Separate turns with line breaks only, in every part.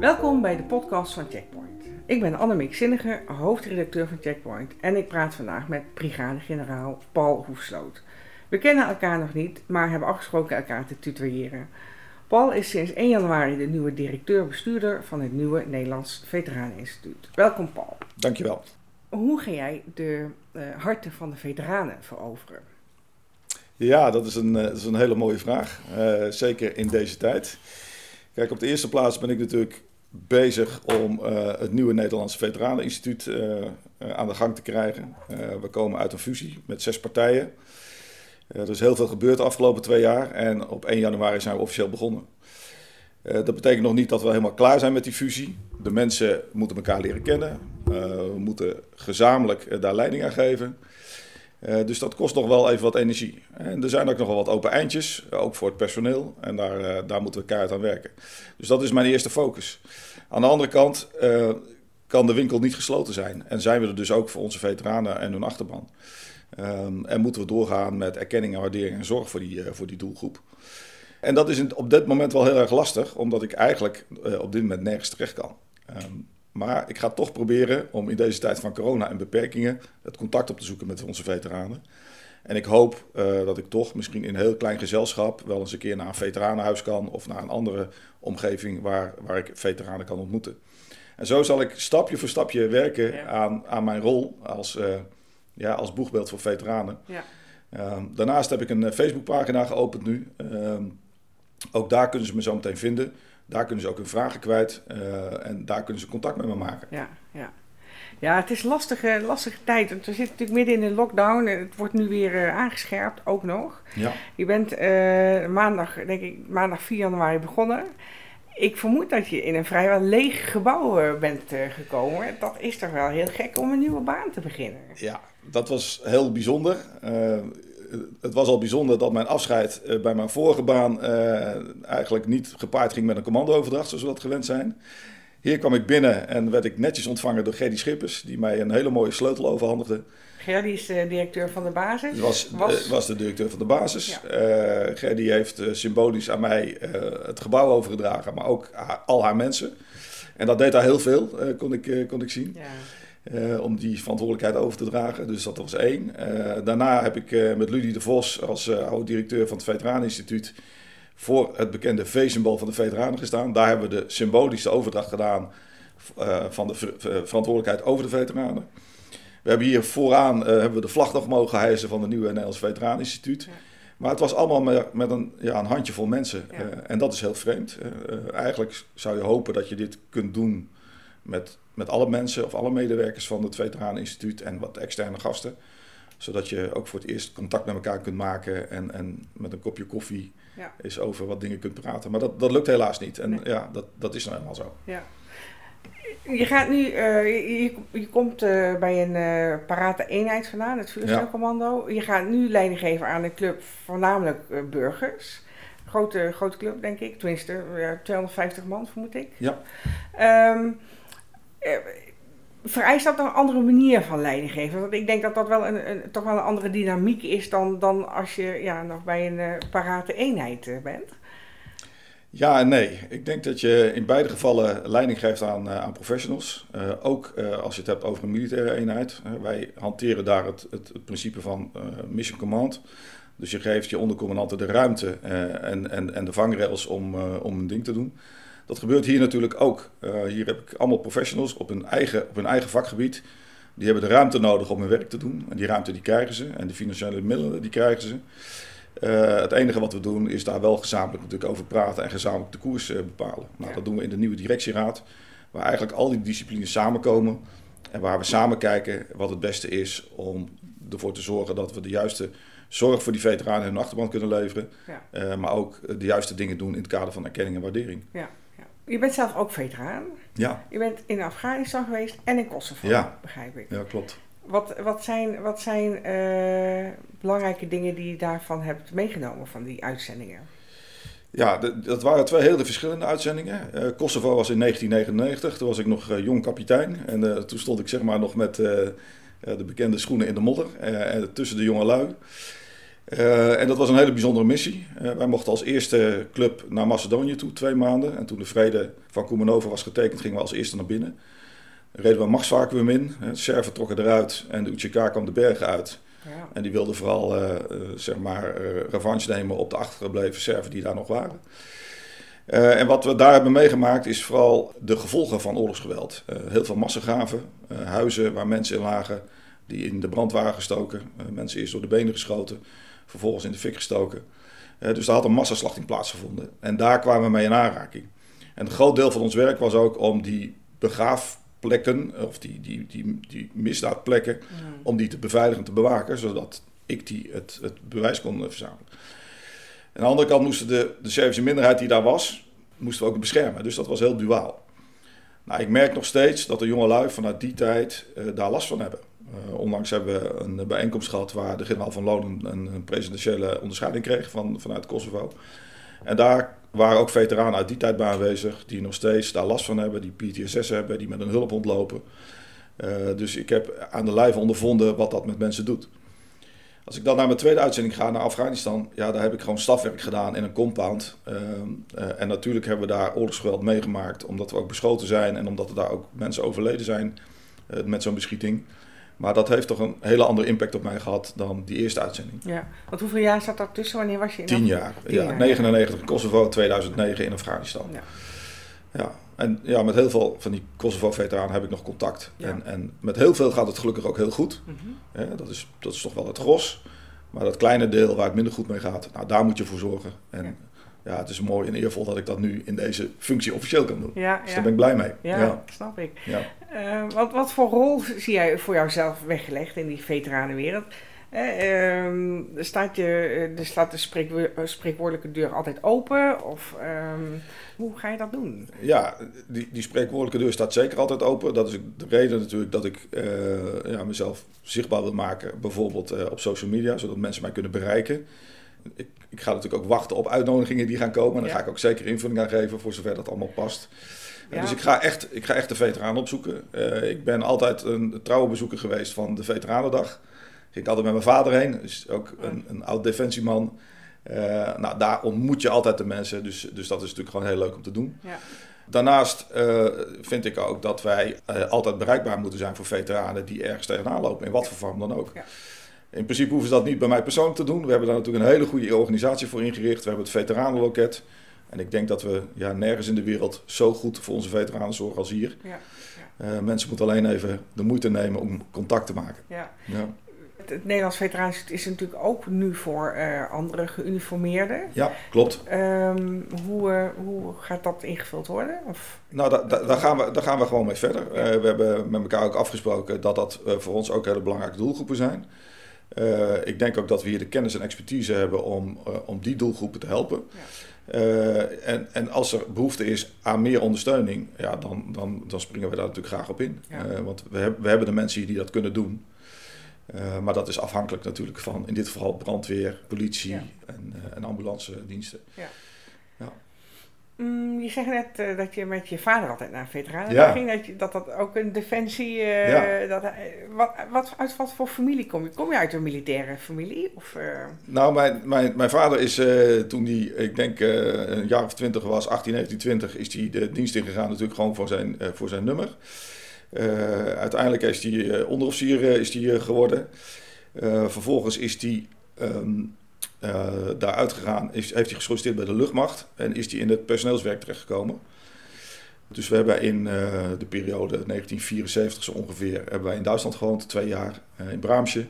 Welkom bij de podcast van Checkpoint. Ik ben Annemiek Zinniger, hoofdredacteur van Checkpoint en ik praat vandaag met brigadegeneraal Paul Hoefsloot. We kennen elkaar nog niet, maar hebben afgesproken elkaar te tutoyeren. Paul is sinds 1 januari de nieuwe directeur-bestuurder van het nieuwe Nederlands Veteraneninstituut. Welkom Paul.
Dankjewel.
Hoe ga jij de uh, harten van de veteranen veroveren?
Ja, dat is een, uh, dat is een hele mooie vraag. Uh, zeker in deze tijd. Kijk, op de eerste plaats ben ik natuurlijk bezig om het nieuwe Nederlandse Veteraneninstituut aan de gang te krijgen. we komen uit een fusie met zes partijen. er is heel veel gebeurd de afgelopen twee jaar en op 1 januari zijn we officieel begonnen. Dat betekent nog niet dat we helemaal klaar zijn met die fusie. De mensen moeten elkaar leren kennen. We moeten gezamenlijk daar leiding aan geven. Dus dat kost nog wel even wat energie. En er zijn ook nog wel wat open eindjes, ook voor het personeel. En daar, daar moeten we keihard aan werken. Dus dat is mijn eerste focus. Aan de andere kant kan de winkel niet gesloten zijn. En zijn we er dus ook voor onze veteranen en hun achterban. Um, en moeten we doorgaan met erkenning en waardering en zorg voor die, voor die doelgroep. En dat is op dit moment wel heel erg lastig, omdat ik eigenlijk op dit moment nergens terecht kan. Um, maar ik ga toch proberen om in deze tijd van corona en beperkingen het contact op te zoeken met onze veteranen. En ik hoop uh, dat ik toch misschien in een heel klein gezelschap wel eens een keer naar een veteranenhuis kan of naar een andere omgeving waar, waar ik veteranen kan ontmoeten. En zo zal ik stapje voor stapje werken ja. aan, aan mijn rol als, uh, ja, als boegbeeld voor veteranen. Ja. Um, daarnaast heb ik een Facebookpagina geopend nu. Um, ook daar kunnen ze me zo meteen vinden. Daar kunnen ze ook hun vragen kwijt. Uh, en daar kunnen ze contact met me maken.
Ja, ja. Ja, het is een lastige, lastige tijd. Want we zitten natuurlijk midden in een lockdown. En het wordt nu weer uh, aangescherpt, ook nog. Ja. Je bent uh, maandag, denk ik, maandag 4 januari begonnen. Ik vermoed dat je in een vrijwel leeg gebouw bent gekomen. Dat is toch wel heel gek om een nieuwe baan te beginnen.
Ja, dat was heel bijzonder het was al bijzonder dat mijn afscheid eh, bij mijn vorige baan eh, eigenlijk niet gepaard ging met een commandooverdracht, zoals we dat gewend zijn. Hier kwam ik binnen en werd ik netjes ontvangen door Gerdy Schippers, die mij een hele mooie sleutel overhandigde.
Gerdy is de directeur van de basis?
Was, was... was de directeur van de basis. Ja. Uh, Gerdy heeft symbolisch aan mij het gebouw overgedragen, maar ook al haar mensen. En dat deed daar heel veel, kon, ik, kon ik zien. Ja. Uh, om die verantwoordelijkheid over te dragen. Dus dat was één. Uh, daarna heb ik uh, met Ludie de Vos als oud-directeur van het Veteraneninstituut voor het bekende V-symbool van de veteranen gestaan. Daar hebben we de symbolische overdracht gedaan van de verantwoordelijkheid over de veteranen. We hebben hier vooraan hebben we de vlag nog mogen hijsen van het nieuwe Nederlands Veteraneninstituut. Ja. Maar het was allemaal met, met een, ja, een handjevol mensen. Ja. en dat is heel vreemd. eigenlijk zou je hopen dat je dit kunt doen met met alle mensen of alle medewerkers van het Veteraneninstituut en wat externe gasten. Zodat je ook voor het eerst contact met elkaar kunt maken en, en met een kopje koffie ja. eens over wat dingen kunt praten. Maar dat, dat lukt helaas niet. En ja, dat, dat is nou helemaal zo.
Ja. Je gaat nu, uh, je, je komt uh, bij een uh, parate eenheid vandaan, het vuurstellcommando. Ja. Je gaat nu leiding geven aan een club, voornamelijk burgers. Grote, grote club, denk ik. Tenminste, 250 man, vermoed ik. Ja. Um, uh, vereist dat een andere manier van leiding geven? Want ik denk dat dat wel een, toch wel een andere dynamiek is dan, dan als je ja, nog bij een uh, parate eenheid uh, bent.
Ja en nee. Ik denk dat je in beide gevallen leiding geeft aan, aan professionals. ook als je het hebt over een militaire eenheid. wij hanteren daar het, het, het principe van mission command. Dus je geeft je ondercommandanten de ruimte en, en, en de vangrails om, om een ding te doen. Dat gebeurt hier natuurlijk ook. Uh, hier heb ik allemaal professionals op hun, eigen, op hun eigen vakgebied. Die hebben de ruimte nodig om hun werk te doen. En die ruimte die krijgen ze. En de financiële middelen die krijgen ze. Uh, het enige wat we doen is daar wel gezamenlijk natuurlijk over praten en gezamenlijk de koers uh, bepalen. Nou, ja. Dat doen we in de nieuwe directieraad. Waar eigenlijk al die disciplines samenkomen. En waar we samen kijken wat het beste is om ervoor te zorgen dat we de juiste zorg voor die veteranen en hun achterban kunnen leveren. Ja. maar ook de juiste dingen doen in het kader van erkenning en waardering.
Ja. Je bent zelf ook veteraan. Ja. Je bent in Afghanistan geweest en in Kosovo, ja. begrijp ik.
Ja, klopt.
Wat, wat zijn, wat zijn uh, belangrijke dingen die je daarvan hebt meegenomen, van die uitzendingen?
Ja, dat waren twee hele verschillende uitzendingen. Uh, Kosovo was in 1999, toen was ik nog uh, jong kapitein. En toen stond ik zeg maar nog met de bekende schoenen in de modder tussen de jonge lui. En dat was een hele bijzondere missie. wij mochten als eerste club naar Macedonië toe, twee maanden. En toen de vrede van Koemanova was getekend, gingen we als eerste naar binnen. reden we een machtsvacuum in. De Serven trokken eruit en de UCK kwam de bergen uit. Ja. En die wilden vooral zeg maar, revanche nemen op de achtergebleven Serven die daar nog waren. En wat we daar hebben meegemaakt is vooral de gevolgen van oorlogsgeweld. Heel veel massagraven, huizen waar mensen in lagen die in de brand waren gestoken. mensen eerst door de benen geschoten, vervolgens in de fik gestoken. dus daar had een massaslachting plaatsgevonden. En daar kwamen we mee in aanraking. En een groot deel van ons werk was ook om die begraafplekken, of die, die, die, die misdaadplekken, mm. om die te beveiligen en te bewaken, zodat ik die het, het bewijs kon verzamelen. Aan de andere kant moesten de, de Servische minderheid die daar was, moesten we ook beschermen. Dus dat was heel duaal. Nou, ik merk nog steeds dat de jongelui vanuit die tijd uh, daar last van hebben. Uh, onlangs hebben we een bijeenkomst gehad waar de generaal van Loon een, presidentiële onderscheiding kreeg van, vanuit Kosovo. En daar waren ook veteranen uit die tijd bij aanwezig die nog steeds daar last van hebben, die PTSS hebben, die met een hulp ontlopen. Uh, dus ik heb aan de lijve ondervonden wat dat met mensen doet. Als ik dan naar mijn tweede uitzending ga, naar Afghanistan, ja, daar heb ik gewoon stafwerk gedaan in een compound. Uh, uh, en natuurlijk hebben we daar oorlogsgeweld meegemaakt, omdat we ook beschoten zijn en omdat er daar ook mensen overleden zijn met zo'n beschieting. Maar dat heeft toch een hele andere impact op mij gehad dan die eerste uitzending.
Ja, want hoeveel jaar zat dat tussen? Wanneer was je in
Tien jaar. Tien ja, jaar. 99 in Kosovo, 2009 in Afghanistan. Ja. ja. En ja, met heel veel van die Kosovo-veteranen heb ik nog contact. En, en met heel veel gaat het gelukkig ook heel goed. Mhm. ja, dat, is, dat is toch wel het gros. Maar dat kleine deel waar het minder goed mee gaat, nou, daar moet je voor zorgen. En ja. ja. het is mooi en eervol dat ik dat nu in deze functie officieel kan doen. Ja, dus daar ben ik blij mee.
Ja, snap ik. Uh, wat, wat voor rol zie jij voor jouzelf weggelegd in die veteranenwereld? Uh, staat, je, er staat de spreek, spreekwoordelijke deur altijd open? Of um, hoe ga je dat doen?
Ja, die, die spreekwoordelijke deur staat zeker altijd open. Dat is de reden natuurlijk dat ik uh, ja, mezelf zichtbaar wil maken. Bijvoorbeeld uh, op social media, zodat mensen mij kunnen bereiken. Ik, ik, ga natuurlijk ook wachten op uitnodigingen die gaan komen. En daar ga ik ook zeker invulling aan geven voor zover dat allemaal past. Ja. Dus ik ga, echt, ik ga echt de veteranen opzoeken. ik ben altijd een trouwe bezoeker geweest van de Veteranendag ging ik altijd met mijn vader heen. Dus ook een, een oud defensieman. Uh, nou, daar ontmoet je altijd de mensen. Dus, dus dat is natuurlijk gewoon heel leuk om te doen. Ja. Daarnaast uh, vind ik ook dat wij altijd bereikbaar moeten zijn voor veteranen die ergens tegenaan lopen, in wat voor vorm dan ook. Ja. In principe hoeven ze dat niet bij mij persoonlijk te doen. We hebben daar natuurlijk een hele goede organisatie voor ingericht. We hebben het veteranenloket. En ik denk dat we ja, nergens in de wereld zo goed voor onze veteranen zorgen als hier. Ja. Ja. mensen moeten alleen even de moeite nemen om contact te maken. Ja
het Nederlands Veteraneninstituut is natuurlijk ook nu voor uh, andere geuniformeerden.
Ja, klopt.
Um, hoe, uh, hoe gaat dat ingevuld worden? Of?
Nou, da, da, daar, gaan we, daar gaan we gewoon mee verder. We hebben met elkaar ook afgesproken dat dat voor ons ook hele belangrijke doelgroepen zijn. ik denk ook dat we hier de kennis en expertise hebben om, om die doelgroepen te helpen. Ja. En, en als er behoefte is aan meer ondersteuning, ja, dan, dan, dan springen we daar natuurlijk graag op in. Ja. want we, hebben we hebben de mensen hier die dat kunnen doen. Uh, maar dat is afhankelijk natuurlijk van in dit geval brandweer, politie ja. en, en ambulance diensten. Ja.
Mm, je zegt net uh, dat je met je vader altijd naar veteranen ja. ging. Dat, je, dat dat ook een defensie... ja. dat, wat, wat, uit wat voor familie kom je? Kom je uit een militaire familie? Of,
Nou, mijn, mijn, mijn vader is toen hij, ik denk een jaar of twintig was, 18, 19, 20, is hij de dienst ingegaan natuurlijk gewoon voor zijn, voor zijn nummer. Uiteindelijk is hij onderofficier is die, geworden. vervolgens is hij um, daar uitgegaan, is, heeft hij gesolliciteerd bij de luchtmacht en is hij in het personeelswerk terechtgekomen. Dus we hebben in de periode 1974 zo ongeveer hebben wij in Duitsland gewoond, twee jaar in Braamsje.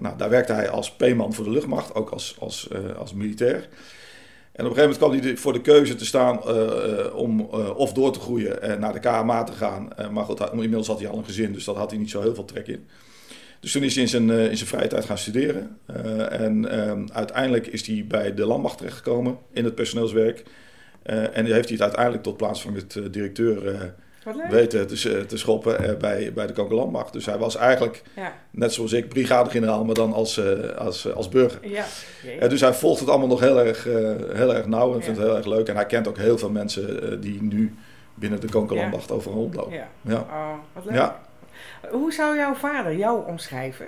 nou, daar werkte hij als P-man voor de luchtmacht, ook als, als, als militair. En op een gegeven moment kwam hij voor de keuze te staan om of door te groeien en naar de KMA te gaan. Maar goed, inmiddels had hij al een gezin, dus dat had hij niet zo heel veel trek in. Dus toen is hij in zijn, in zijn vrije tijd gaan studeren. en ehm, uiteindelijk is hij bij de landmacht terechtgekomen in het personeelswerk. en heeft hij het uiteindelijk tot plaatsvangend directeur weten te, te schoppen bij, bij de Kokelandmacht. Dus hij was eigenlijk, ja. net zoals ik, brigadegeneraal, maar dan als, als, als burger. Ja. Uh, dus hij volgt het allemaal nog heel erg, heel erg nauw en vindt het heel erg leuk. En hij kent ook heel veel mensen die nu binnen de Kokelandmacht ja. overal rondlopen. Ja.
Ja. Oh, wat leuk. Ja. Hoe zou jouw vader jou omschrijven?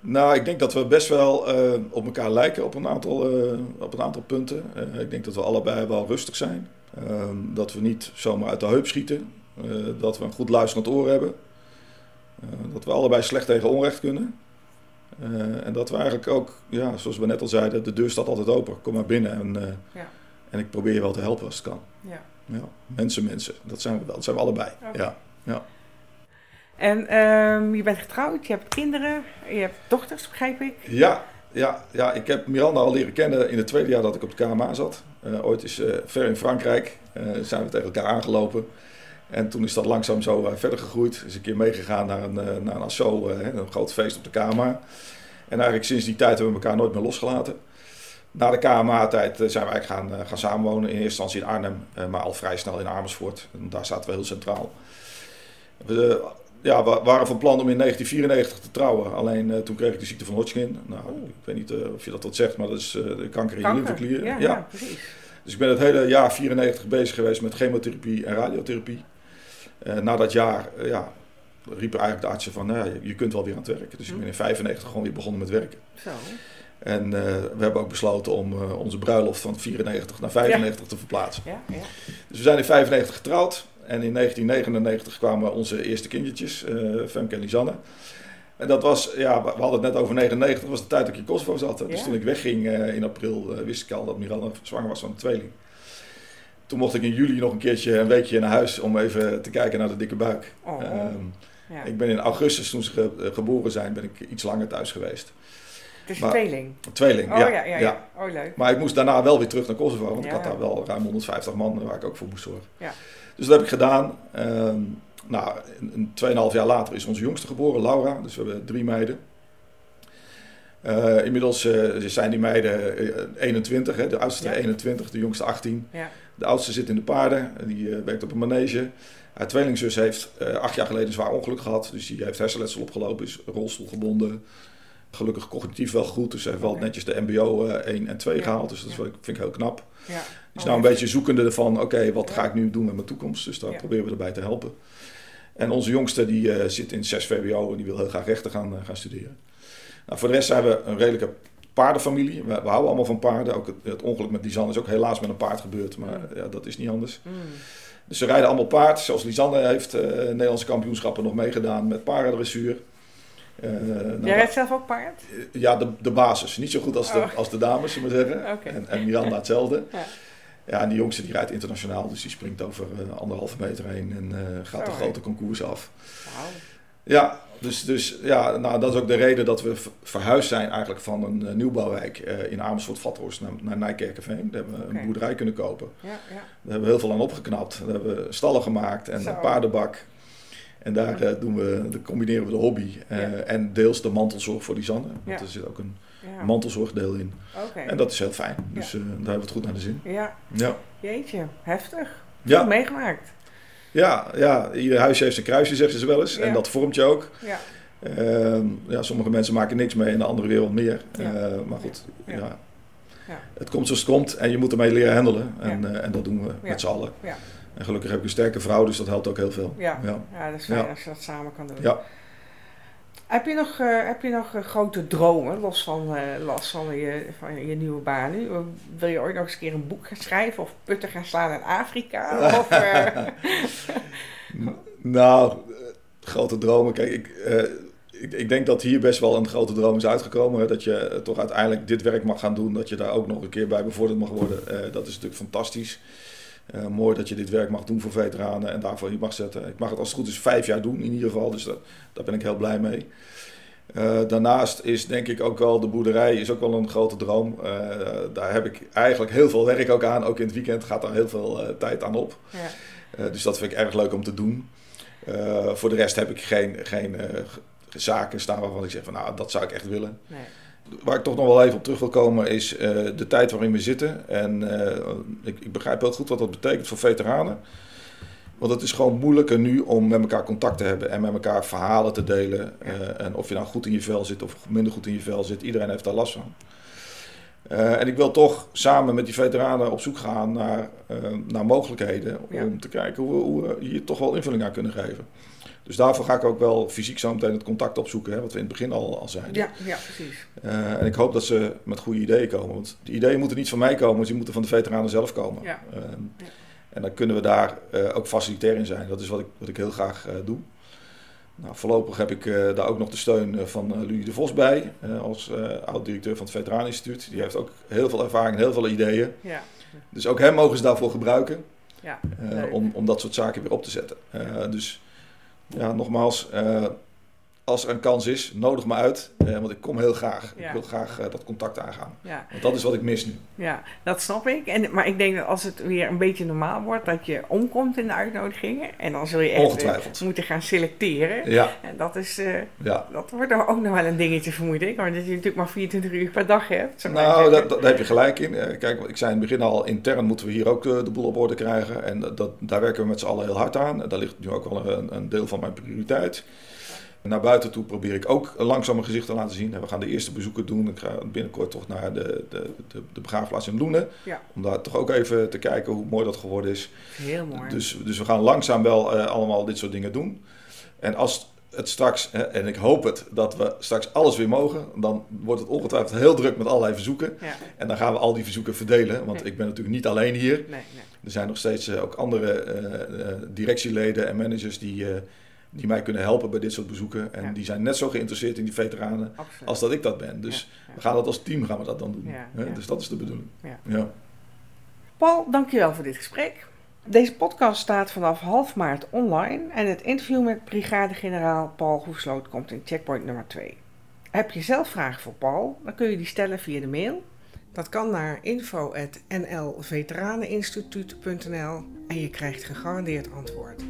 Nou, ik denk dat we best wel op elkaar lijken op een aantal, op een aantal punten. ik denk dat we allebei wel rustig zijn. Ehm, dat we niet zomaar uit de heup schieten. dat we een goed luisterend oor hebben. dat we allebei slecht tegen onrecht kunnen. En dat we eigenlijk ook, ja, zoals we net al zeiden, de deur staat altijd open. Kom maar binnen en, ja. en ik probeer je wel te helpen als het kan. Ja. Ja. Mensen, mensen, dat zijn we wel. Dat zijn we allebei. Ja. Ja.
En um, je bent getrouwd, je hebt kinderen, je hebt dochters, begrijp ik?
Ja, ja, ja, ik heb Miranda al leren kennen in het tweede jaar dat ik op de KMA zat. Uh, ooit is ver in Frankrijk zijn we tegen elkaar aangelopen. En toen is dat langzaam zo verder gegroeid. Is een keer meegegaan naar een, naar een asso, een groot feest op de KMA. En eigenlijk sinds die tijd hebben we elkaar nooit meer losgelaten. Na de KMA-tijd zijn we eigenlijk gaan, gaan samenwonen. In eerste instantie in Arnhem, maar al vrij snel in Amersfoort. En daar zaten we heel centraal. We ja, we waren van plan om in 1994 te trouwen. Alleen toen kreeg ik de ziekte van Hodgkin. Nou, ik weet niet of je dat wat zegt, maar dat is de kanker in je lymfeklier.
Ja, ja. ja, precies.
Dus ik ben het hele jaar 94 bezig geweest met chemotherapie en radiotherapie. Uh, na dat jaar uh, ja, riepen eigenlijk de artsen van, nou, je, je, kunt wel weer aan het werken. Dus ik ben in 95 gewoon weer begonnen met werken. Zo. En uh, we hebben ook besloten om onze bruiloft van 94 naar 95 te verplaatsen. Ja, ja. Dus we zijn in 95 getrouwd. En in 1999 kwamen onze eerste kindertjes, Femke en Lisanne. En dat was, ja, we hadden het net over 99, dat was de tijd dat ik in Kosovo zat. Dus toen ik wegging in april, wist ik al dat Miranda zwanger was van een tweeling. Toen mocht ik in juli nog een keertje een weekje naar huis om even te kijken naar de dikke buik. Oh, ehm, ja. Ik ben in augustus, toen ze eh, geboren zijn, ben ik iets langer thuis geweest.
Dus een tweeling?
Tweeling,
oh,
ja.
Ja, ja, ja. Oh, leuk.
Maar ik moest daarna wel weer terug naar Kosovo, want ik had daar wel ruim 150 man waar ik ook voor moest zorgen. Ja. Dus dat heb ik gedaan. Um, nou, een, 2,5 jaar later is onze jongste geboren, Laura. Dus we hebben drie meiden. Uh, inmiddels uh, zijn die meiden 21, hè, de oudste 21, de jongste 18. Ja. De oudste zit in de paarden, die uh, werkt op een manege. Haar tweelingzus heeft acht jaar geleden een zwaar ongeluk gehad. Dus die heeft hersenletsel opgelopen, is rolstoelgebonden. Gelukkig cognitief wel goed, dus ze heeft wel netjes de MBO 1 en 2 gehaald. Dus dat vind ik heel knap. Ja. Die is nou een beetje zoekende van, oké, wat ga ik nu doen met mijn toekomst? Dus daar proberen we erbij te helpen. En onze jongste die zit in 6 VWO en die wil heel graag rechten gaan, gaan studeren. Nou, voor de rest zijn we een redelijke paardenfamilie. We, we houden allemaal van paarden. Ook het, het, ongeluk met Lisanne is ook helaas met een paard gebeurd, maar ja, dat is niet anders. Mm. Dus ze rijden allemaal paard. Zoals Lisanne heeft uh, Nederlandse kampioenschappen nog meegedaan met paardendressuur.
Uh, nou, Jij rijdt zelf ook paard?
Uh, ja, de, de basis. Niet zo goed als de, oh. als de dames, zullen we zeggen. Okay. En, en Miranda hetzelfde. Ja. ja. en die jongste die rijdt internationaal, dus die springt over anderhalve meter heen en gaat de grote concours af. Wow. Ja, dus, dus ja, nou, dat is ook de reden dat we verhuisd zijn eigenlijk van een uh, nieuwbouwwijk uh, in Amersfoort-Vathorst naar, naar Nijkerkerveen. Daar hebben we okay. een boerderij kunnen kopen. Ja, ja. Daar hebben we heel veel aan opgeknapt. Daar hebben we stallen gemaakt en Zo. een paardenbak. En daar uh, doen we, combineren we de hobby en deels de mantelzorg voor die zanne. Want er zit ook een mantelzorgdeel in. Okay. En dat is heel fijn. Dus daar hebben we het goed naar de zin.
Ja. ja. Jeetje, heftig. Ja. meegemaakt.
Ja, ja, ieder huisje heeft zijn kruisje, zeggen ze wel eens. En dat vormt je ook. Ja. Uh, ja, sommige mensen maken niks mee en de andere wereld meer. Maar goed, ja. ja. het komt zoals het komt en je moet ermee leren handelen. En, en dat doen we met z'n allen. En gelukkig heb ik een sterke vrouw, dus dat helpt ook heel veel.
Ja, ja. dat is fijn als je dat samen kan doen. Ja. Heb je nog, uh, heb je nog uh, grote dromen, los van, uh, los van, je, van je nieuwe baan nu? Wil je ooit nog eens een keer een boek gaan schrijven of putten gaan slaan in Afrika? Of,
nou, grote dromen. Kijk, ik, ik, ik, denk dat hier best wel een grote droom is uitgekomen. Hè? Dat je toch uiteindelijk dit werk mag gaan doen. Dat je daar ook nog een keer bij bevorderd mag worden. dat is natuurlijk fantastisch. Uh, mooi dat je dit werk mag doen voor veteranen en daarvoor hier mag zetten. Ik mag het als het goed is vijf jaar doen in ieder geval, dus dat, daar ben ik heel blij mee. Uh, daarnaast is denk ik ook wel de boerderij is ook wel een grote droom. Uh, daar heb ik eigenlijk heel veel werk ook aan. Ook in het weekend gaat daar heel veel tijd aan op. Ja. dus dat vind ik erg leuk om te doen. voor de rest heb ik geen, geen zaken staan waarvan ik zeg van nou dat zou ik echt willen. Nee waar ik toch nog wel even op terug wil komen is uh, de tijd waarin we zitten. En uh, ik, ik, begrijp heel goed wat dat betekent voor veteranen. Want het is gewoon moeilijker nu om met elkaar contact te hebben en met elkaar verhalen te delen. Uh, en of je nou goed in je vel zit of minder goed in je vel zit, iedereen heeft daar last van. En ik wil toch samen met die veteranen op zoek gaan naar, naar mogelijkheden ja. om te kijken hoe, hoe we hier toch wel invulling aan kunnen geven. Dus daarvoor ga ik ook wel fysiek zo meteen het contact opzoeken, hè, wat we in het begin al, al zeiden.
Ja, ja precies.
en ik hoop dat ze met goede ideeën komen. Want die ideeën moeten niet van mij komen, die moeten van de veteranen zelf komen.
Ja.
Ehm,
Ja.
En dan kunnen we daar ook facilitair in zijn. Dat is wat ik, wat ik heel graag doe. Nou, voorlopig heb ik uh, daar ook nog de steun uh, van uh, Louis de Vos bij, als oud-directeur van het Veteraneninstituut. Die heeft ook heel veel ervaring en heel veel ideeën.
Ja.
Dus ook hem mogen ze daarvoor gebruiken
Ja,
om, om dat soort zaken weer op te zetten. dus ja, nogmaals, als er een kans is, nodig me uit. Eh, want ik kom heel graag.
Ja.
Ik wil graag eh, dat contact aangaan.
Ja.
Want dat is wat ik mis nu.
Ja, dat snap ik. En, maar ik denk dat als het weer een beetje normaal wordt, dat je omkomt in de uitnodigingen. En dan zul je echt eh, moeten gaan selecteren.
Ja,
En dat is,
ja.
dat wordt er ook nog wel een dingetje, vermoed ik. Maar dat je natuurlijk maar 24 uur per dag hebt.
Nou,
maar
dat, dat- daar heb je gelijk in. Kijk, ik zei in het begin al, intern moeten we hier ook de boel op orde krijgen. En dat- daar werken we met z'n allen heel hard aan. En Daar ligt nu ook wel een, een deel van mijn prioriteit. Naar buiten toe probeer ik ook langzaam mijn gezicht te laten zien. We gaan de eerste bezoeken doen. Ik ga binnenkort toch naar de, de, de, de begraafplaats in Loenen.
Ja.
Om daar toch ook even te kijken hoe mooi dat geworden is.
Heel mooi.
Dus, dus we gaan langzaam wel eh, allemaal dit soort dingen doen. En als het straks, hè, en ik hoop het, dat we straks alles weer mogen, dan wordt het ongetwijfeld heel druk met allerlei verzoeken.
ja,
En dan gaan we al die verzoeken verdelen, want
Nee.
ik ben natuurlijk niet alleen hier.
nee, nee.
Er zijn nog steeds eh, ook andere eh, directieleden en managers die, die mij kunnen helpen bij dit soort bezoeken. En
Ja.
die zijn net zo geïnteresseerd in die veteranen
Absoluut.
als dat ik dat ben. Dus
Ja, ja.
we gaan dat als team gaan we dat dan doen. Hè? Dus dat is de bedoeling.
Ja.
Ja.
Paul, dankjewel voor dit gesprek. Deze podcast staat vanaf half maart online en het interview met brigadegeneraal Paul Hoefsloot komt in checkpoint nummer 2. Heb je zelf vragen voor Paul, dan kun je die stellen via de mail. Dat kan naar info.nlveteraneninstituut.nl en je krijgt gegarandeerd antwoord.